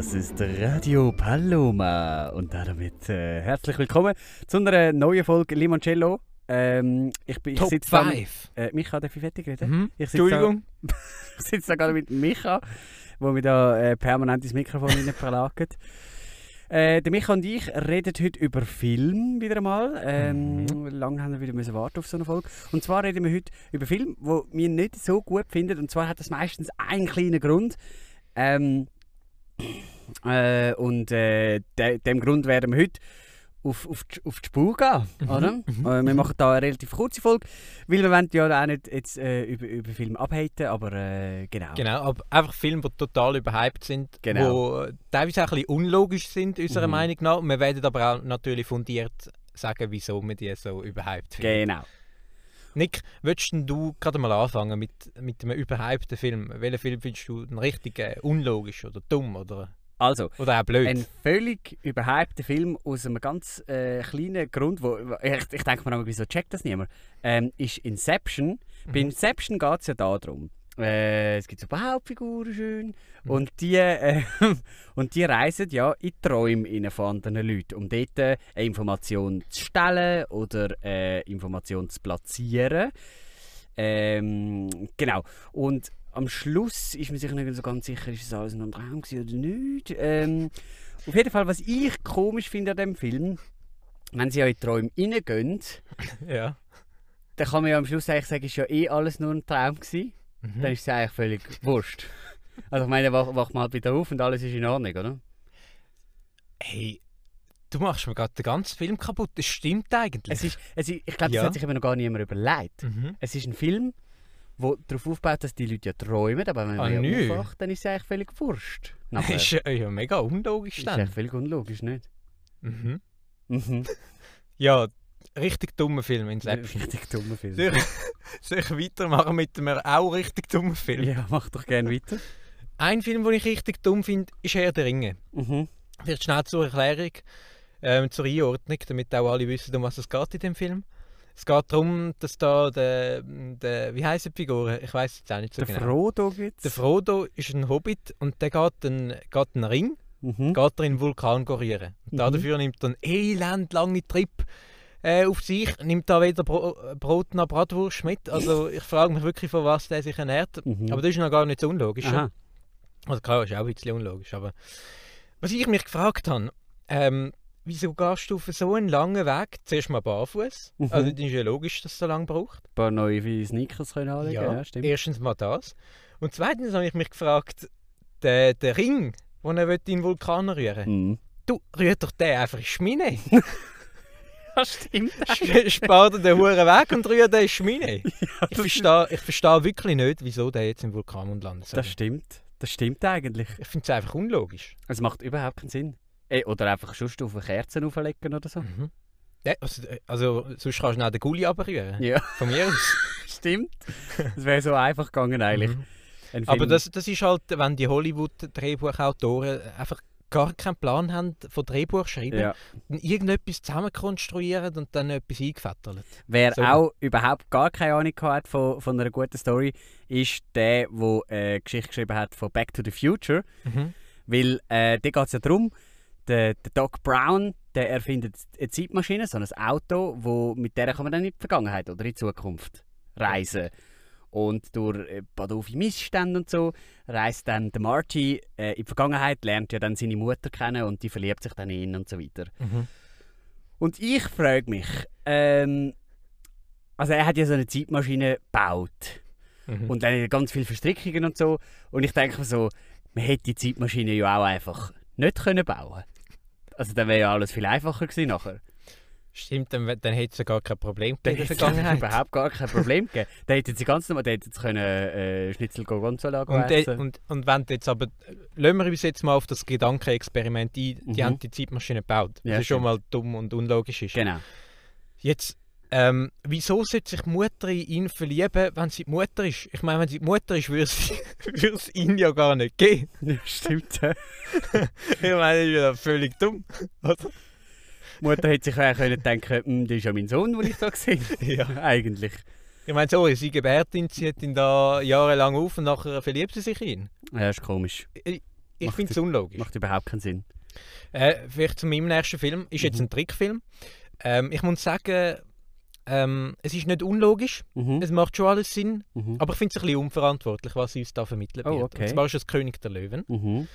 Das ist Radio Paloma und damit äh, herzlich willkommen zu einer neuen Folge Limoncello. Ähm, ich bin, ich Top sitze da 5. Mit, äh, Micha, darf ich fertig reden? Mhm. Ich Entschuldigung. Da, ich sitze da gerade mit Micha, wo mir da äh, permanent ins Mikrofon verlagert. Äh, der Micha und ich reden heute über Film wieder einmal. Ähm, Lange haben wir wieder müssen warten auf so eine Folge. Und zwar reden wir heute über Film, wo wir nicht so gut finden. Und zwar hat das meistens einen kleinen Grund. Ähm, äh, und äh, de dem Grund werden wir heute auf, auf, die, auf die Spur gehen. Oder? Äh, wir machen da eine relativ kurze Folge, weil wir wollen ja auch nicht jetzt, äh, über, über Film abhaten, aber äh, genau. Genau, aber einfach Filme, die total überhyped sind, Genau. die teilweise auch ein bisschen unlogisch sind, unserer Mhm. Meinung nach. Wir werden aber auch natürlich fundiert sagen, wieso wir die so überhyped finden. Genau. Nick, würdest du gerade mal anfangen mit, mit einem überhypten Film? Welchen Film findest du denn richtig äh, unlogisch oder dumm oder, Also, oder auch blöd? ein völlig überhypter Film aus einem ganz äh, kleinen Grund, wo ich, ich denke mir wieso checkt das niemand, ähm, ist Inception. Bei Mhm. Inception geht es ja darum, äh, es gibt so ein paar Hauptfiguren schön Mhm. und, die, äh, und die reisen ja in Träume von anderen Leuten, um dort äh, eine Information zu stellen oder äh, Information zu platzieren. Ähm, genau. Und am Schluss ist man sich nicht so ganz sicher, ist es alles noch ein Traum oder nicht. Ähm, auf jeden Fall, was ich komisch finde an dem Film, wenn sie ja in die Träume reingehen, ja. dann kann man ja am Schluss eigentlich sagen, ist ja eh alles nur ein Traum gewesen. Mhm. Dann ist es eigentlich völlig wurscht. Also ich meine, wach, wacht man halt wieder auf und alles ist in Ordnung, oder? Hey, du machst mir gerade den ganzen Film kaputt. Das stimmt eigentlich. Es ist, es ist, ich glaube, das Ja. hat sich eben noch gar niemand überlegt. Mhm. Es ist ein Film, der darauf aufbaut, dass die Leute ja träumen, aber wenn Ah, man nö. aufwacht, dann ist es eigentlich völlig wurscht. Das ist ja mega unlogisch ist dann. eigentlich völlig unlogisch, nicht? Mhm. Mhm. Ja, richtig dummer Film, Inception. Richtig dummer Film. Soll ich, soll ich weitermachen mit einem auch richtig dummen Film? Ja, mach doch gerne weiter. Ein Film, den ich richtig dumm finde, ist Herr der Ringe. Mhm. Vielleicht schnell zur Erklärung, ähm, zur Einordnung, damit auch alle wissen, um was es geht in dem Film. Es geht darum, dass da der, der wie heißt die Figur? Ich weiß jetzt auch nicht so Der genau. Frodo gibt's. der Frodo ist ein Hobbit und der geht einen, geht einen Ring, mhm. geht er in den Vulkan gorieren. Und Mhm. dafür nimmt er einen elendlangen Trip äh, auf sich, nimmt da weder Bro Brot noch Bratwurst mit. Also ich frage mich wirklich, von was der sich ernährt. Mhm. Aber das ist noch gar nicht so unlogisch. ja. Aha. Also klar, ist auch ein bisschen unlogisch, aber was ich mich gefragt habe, ähm, wieso gehst du auf so einen langen Weg zuerst mal barfuß? Mhm. Also das ist ja logisch, dass es so lange braucht. Ein paar neue Sneakers können anlegen, ja, stimmt. erstens mal das. Und zweitens habe ich mich gefragt, der, der Ring, den er will in den Vulkan rühren Mhm. du, rührt doch den einfach in die Schmine. Ja, stimmt. Sp- Spart er den Huren weg und rührt den Schmine. Ich verstehe, ich verstehe wirklich nicht, wieso der jetzt im Vulkan landet. Das stimmt. Das stimmt eigentlich. Ich finde es einfach unlogisch. Es macht überhaupt keinen Sinn. Ey, oder einfach sonst auf eine Kerze auflegen oder so. Mhm. Ja, also, also sonst kannst du auch den Gulli runterrühren. Ja, Von mir aus. stimmt. Das wäre so einfach gegangen eigentlich. Mhm. Aber das, das ist halt, wenn die Hollywood-Drehbuchautoren einfach gar keinen Plan haben von Drehbuch schreiben, ja. irgendetwas zusammenkonstruieren und dann etwas eingefettert. Wer So. auch überhaupt gar keine Ahnung hat von, von einer guten Story, ist der, der äh, Geschichte geschrieben hat von Back to the Future. Mhm. Weil äh, da geht es ja darum, der, der Doc Brown der erfindet eine Zeitmaschine, so ein Auto, wo, mit der kann man dann in die Vergangenheit oder in die Zukunft reisen. Und durch äh, doofe Missstände und so reist dann der Marty äh, in die Vergangenheit, lernt ja dann seine Mutter kennen und die verliebt sich dann in ihn und so weiter. Mhm. Und ich frage mich, ähm, also er hat ja so eine Zeitmaschine gebaut Mhm. und dann ganz viele Verstrickungen und so. Und ich denke mir so, man hätte die Zeitmaschine ja auch einfach nicht können bauen. Also dann wäre ja alles viel einfacher gewesen nachher. Stimmt, dann, dann hätte es gar kein Problem Dann gegeben der hätte es Vergangenheit. überhaupt gar kein Problem gegeben. Dann hätten sie ganz normal, dann hätten sie können äh, Schnitzel Gorgonzola Und, äh, essen. und, und wenn jetzt aber, lassen wir uns jetzt mal auf das Gedankenexperiment ein, die Mhm. haben die Zeitmaschine gebaut, was Ja, schon mal dumm und unlogisch ist. Genau. Jetzt, ähm, wieso sollte sich die Mutter in ihn verlieben, wenn sie die Mutter ist? Ich meine, wenn sie die Mutter ist, würde es, ihn ja gar nicht geben. Ja, stimmt. Ich meine, das ist ja völlig dumm. Oder? Mutter hätte sich auch können denken, «Hm, das ist ja mein Sohn, den ich da gesehen Ja. Eigentlich. Ich meine, sorry, sie gebärt ihn, zieht ihn da jahrelang auf und nachher verliebt sie sich in ihn. Ja, ist komisch. Ich, ich finde es unlogisch. Macht überhaupt keinen Sinn. Äh, vielleicht zu meinem nächsten Film. Ist jetzt Mhm. ein Trickfilm. Ähm, ich muss sagen, ähm, es ist nicht unlogisch. Mhm. Es macht schon alles Sinn. Mhm. Aber ich finde es ein bisschen unverantwortlich, was sie uns da vermittelt Oh, wird. okay. Und zwar ist es König der Löwen. Mhm.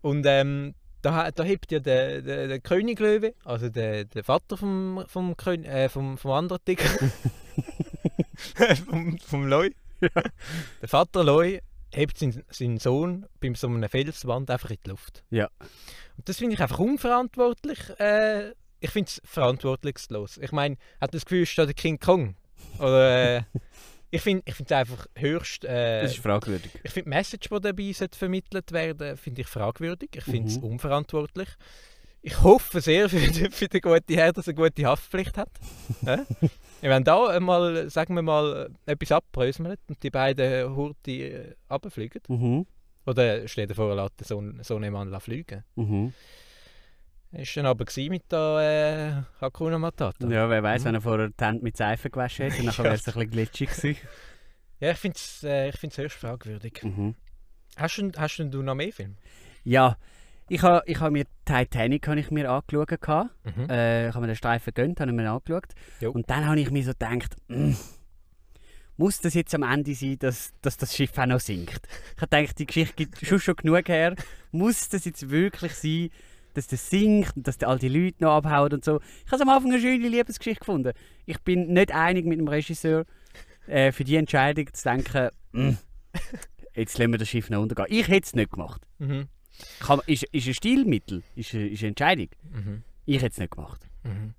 Und ähm, da, da hebt ja der, der, der König Löwe, also der, der Vater vom, vom, Kön äh, vom, vom anderen Tiger, vom, vom Loi. Der Vater Loi hebt seinen, seinen Sohn bei so einer Felswand einfach in die Luft. Ja. Und das finde ich einfach unverantwortlich. Äh, ich finde es verantwortungslos. Ich meine, hat das Gefühl, da der King Kong? Oder, äh, ich finde ich es einfach höchst... Äh, Das ist fragwürdig. ich finde die Message, die dabei sollte vermittelt werden finde ich fragwürdig. Ich finde es Mhm. unverantwortlich. Ich hoffe sehr für, den- für den guten Herr, dass er eine gute Haftpflicht hat. ja? Wenn da einmal, sagen wir mal, etwas abbröselt und die beiden Hurti äh, runterfliegen, Mhm. oder stell dir vor, er lässt so, so einen Mann fliegen. Mhm. Ist dann aber mit der äh, Hakuna Matata. Ja, wer weiß, Mhm. wenn er vorher die Hände mit Seife gewaschen hätte, dann wäre es ein bisschen glitschig gewesen. Ja, ich finde es äh, höchst fragwürdig. Mhm. Hast, du, hast du denn noch mehr Filme? Ja, ich habe ich ha mir Titanic habe ich mir angeschaut. Mhm. Äh, ich habe mir den Streifen gegönnt, habe ich mir angeschaut. Jo. Und dann habe ich mir so gedacht, mm, muss das jetzt am Ende sein, dass, dass das Schiff auch noch sinkt? Ich habe gedacht, die Geschichte gibt schon schon genug her. Muss das jetzt wirklich sein, dass das sinkt und dass da all die Leute noch abhauen und so? Ich habe am Anfang eine schöne Liebesgeschichte gefunden. Ich bin nicht einig mit dem Regisseur äh, für die Entscheidung zu denken, mm, jetzt lassen wir das Schiff noch untergehen. Ich hätte es nicht gemacht. Mhm. Kann, ist, ist ein Stilmittel, ist, ist eine Entscheidung. Mhm. Ich hätte es nicht gemacht. Mhm.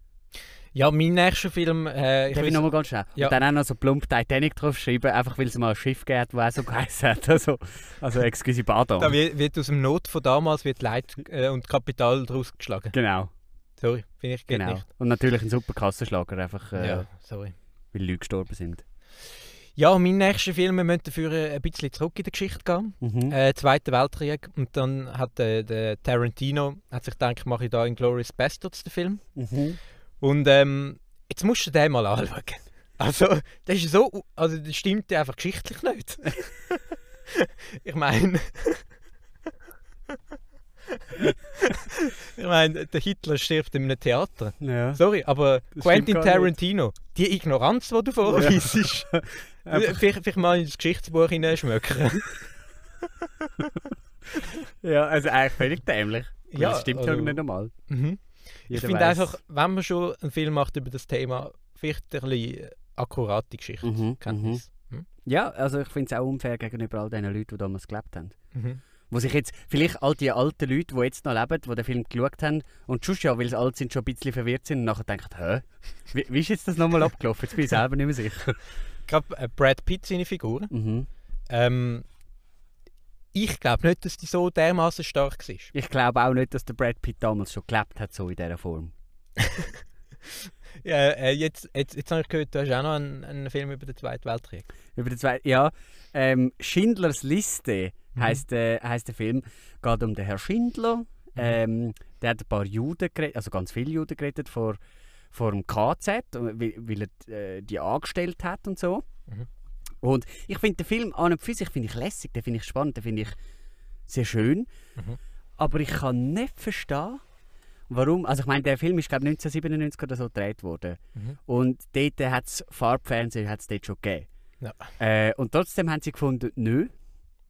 Ja, mein nächster Film. Äh, ich Darf ich nochmal ganz schnell? Ja. Und dann auch noch so plump Titanic draufschreiben, einfach weil es mal ein Schiff gibt, das auch so geheißen hat. Also, also excuse pardon. da wird, wird aus dem Not von damals wird Leid äh, und Kapital daraus geschlagen. Genau, Sorry, finde ich geht genau. nicht. Und natürlich ein super Kassenschlager, einfach äh, Ja, sorry. weil Leute gestorben sind. Ja, mein nächster Film, wir müssen dafür äh, ein bisschen zurück in der Geschichte gehen. Mhm. Äh, Zweiter Weltkrieg. Und dann hat äh, der Tarantino hat sich gedacht, mache ich da Inglourious Bastards den Film. Mhm. Und ähm, jetzt musst du den mal anschauen. Also, das ist so, also das stimmt ja einfach geschichtlich nicht. ich meine, ich meine, der Hitler stirbt in einem Theater. Ja. Sorry, aber Das Quentin Tarantino, die Ignoranz, die du vorweisst, Einfach- vielleicht, vielleicht mal ins Geschichtsbuch hineinschmökern. ja, also eigentlich völlig dämlich. Ja, das stimmt also- ja nicht normal. Mhm. Ich finde einfach, wenn man schon einen Film macht über das Thema, vielleicht ein bisschen akkurate Geschichte. Mhm, Kenntnis. Mhm. Ja, also ich finde es auch unfair gegenüber all den Leuten, die damals gelebt haben. Mhm. Wo sich jetzt, vielleicht all die alten Leute, die jetzt noch leben, die den Film geschaut haben und schon ja, weil sie alt sind, schon ein bisschen verwirrt sind und nachher denken, hä? Wie, wie ist jetzt das nochmal abgelaufen? Jetzt bin ich selber nicht mehr sicher. Gerade äh, Brad Pitt, seine Figur. Mhm. Ähm, ich glaube nicht, dass die so dermaßen stark war. Ich glaube auch nicht, dass der Brad Pitt damals schon gelebt hat, so in dieser Form. Ja, äh, jetzt, jetzt, jetzt habe ich gehört, du hast auch noch einen, einen Film über den Zweiten Weltkrieg. Über den zweiten, ja, ähm, Schindlers Liste Mhm. heisst, äh, heisst der Film. Geht um den Herr Schindler. Ähm, der hat ein paar Juden gerettet, also ganz viele Juden gerettet vor, vor dem KZ, weil, weil er äh, die angestellt hat und so. Mhm. Und ich finde den Film an und für sich finde ich lässig, den finde ich spannend, den finde ich sehr schön. Mhm. Aber ich kann nicht verstehen, warum. Also ich meine, der Film ist glaube 1997 oder so gedreht worden. Mhm. Und dort hat es Farbfernsehen hat's dort schon gegeben. Ja. Äh, und trotzdem haben sie gefunden, nö,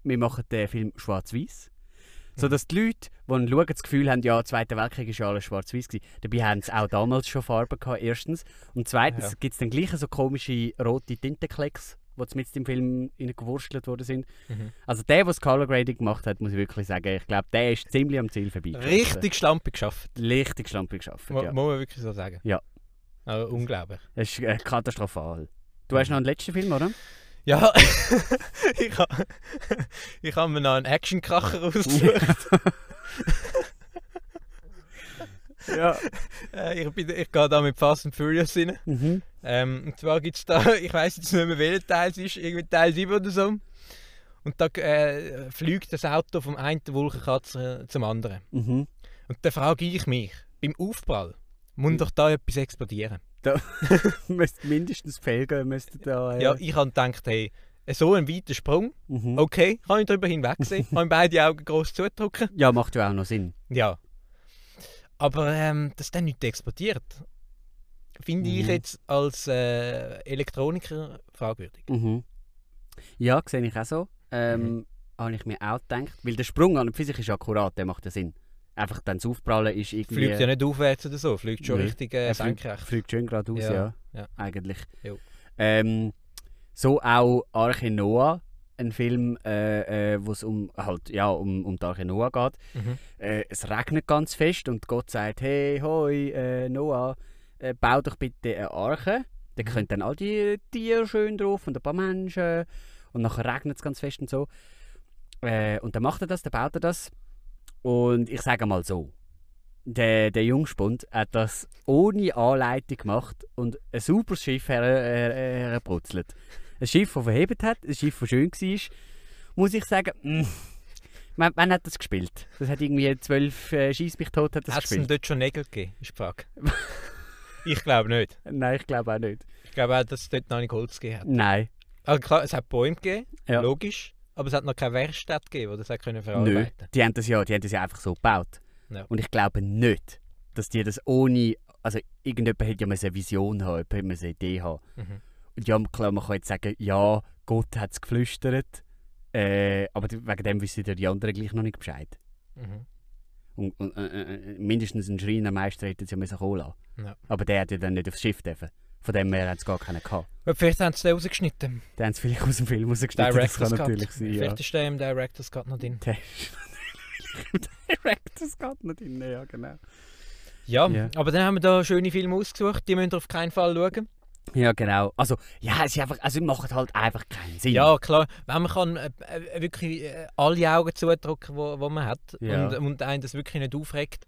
wir machen den Film schwarz-weiß. So dass die Leute, die ihn schauen, das Gefühl haben, ja, der Zweite Weltkrieg war ja alles schwarz-weiß. Dabei haben sie auch damals schon Farben gehabt, erstens. Und zweitens Ja. gibt es dann gleich so komische rote Tintenklecks, die mit im Film gewurstelt worden sind. Mhm. Also der, der das Color Grading gemacht hat, muss ich wirklich sagen, ich glaube, der ist ziemlich am Ziel vorbei. Richtig schlampig geschafft. Richtig schlampig geschafft, ja. Muss man wirklich so sagen. Ja. Also, unglaublich. Das ist äh, katastrophal. Du hast noch einen letzten Film, oder? Ja, ich habe ich hab mir noch einen Actionkracher ausgesucht. Ja. Äh, ich, bin, ich gehe da mit Fast and Furious rein. Mhm. Ähm, und zwar gibt es da, ich weiß jetzt nicht mehr welcher Teil es ist, irgendwie Teil 7 oder so. Und da äh, fliegt das Auto vom einen Wolkenkratzer zum anderen. Mhm. Und da frage ich mich, beim Aufprall, muss doch da etwas explodieren? müsste mindestens Felgen müssten da. Äh, Ja, ich habe gedacht, hey, so ein weiter Sprung. Mhm. Okay, kann ich darüber hinwegsehen. kann ich beide Augen groß zudrücken. Ja, macht ja auch noch Sinn. Ja. Aber ähm, dass der nicht exportiert, finde ich Mhm. jetzt als äh, Elektroniker fragwürdig. Mhm. Ja, sehe ich auch so. Ähm, Habe ich mir auch gedacht. Weil der Sprung an und für sich ist akkurat, der macht ja Sinn. Einfach dann das Aufprallen ist irgendwie... Fliegt ja nicht aufwärts oder so, fliegt schon Nö. richtig äh, fliegt, senkrecht. fliegt schön geradeaus, Ja, ja. ja. Eigentlich. Ähm, so auch Arche Noah, ein Film, äh, äh, wo es um, halt, ja, um, um die Arche Noah geht. Mhm. Äh, es regnet ganz fest und Gott sagt, hey, hoi, äh, Noah, äh, bau doch bitte eine Arche. Da Mhm. können dann all die Tiere schön drauf und ein paar Menschen. Und nachher regnet es ganz fest und so. Äh, und dann macht er das, dann baut er das. Und ich sage mal so, der, der Jungspund hat das ohne Anleitung gemacht und ein super Schiff her, her, hergebrutzelt. Ein Schiff, das verhebt hat, ein Schiff, das schön war, muss ich sagen, mh, wann, wann hat das gespielt? Das hat irgendwie zwölf äh, Schieß mich tot hat das Hat es gespielt. dort schon Nägel gegeben, ist die Frage. ich glaube nicht. Nein, ich glaube auch nicht. Ich glaube auch, dass es dort noch nicht Holz gegeben hat. Nein. Also klar, es hat Bäume gegeben, Ja. logisch. Aber es hat noch keine Werkstatt gegeben, die das hat können verarbeiten die haben das ja, die haben das ja einfach so gebaut. Ja. Und ich glaube nicht, dass die das ohne, also irgendjemand hätte ja mal eine Vision haben, jemand hätte eine Idee haben. Mhm. Und ja, klar, man kann jetzt sagen, ja, Gott hat es geflüstert, äh, aber wegen dem wissen die anderen gleich noch nicht Bescheid. Mhm. Und, und äh, äh, mindestens ein Schreinermeister hätte es ja kommen lassen. Ja. Aber der hat ja dann nicht aufs Schiff dürfen. Von dem her hat es gar keinen gehabt. Aber vielleicht haben sie den rausgeschnitten. Den haben sie vielleicht aus dem Film rausgeschnitten, das kann Director's natürlich Cut. sein. Ja. Vielleicht ist der im Director's Cut noch drin. Der ist natürlich im Director's Cut nicht drin, ja genau. Ja, Ja. aber dann haben wir da schöne Filme ausgesucht, die müsst ihr auf keinen Fall schauen. Ja, genau. Also, ja, es ist einfach, also, macht halt einfach keinen Sinn. Ja, klar, wenn man kann äh, äh, wirklich äh, alle Augen zudrücken, wo, wo man hat Ja. und, und einen das wirklich nicht aufregt.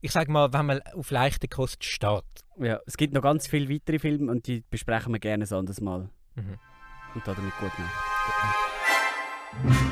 Ich sag mal, wenn man auf leichte Kost steht. ja. Es gibt noch ganz viele weitere Filme und die besprechen wir gerne ein anderes Mal. Mhm. Und damit gut noch.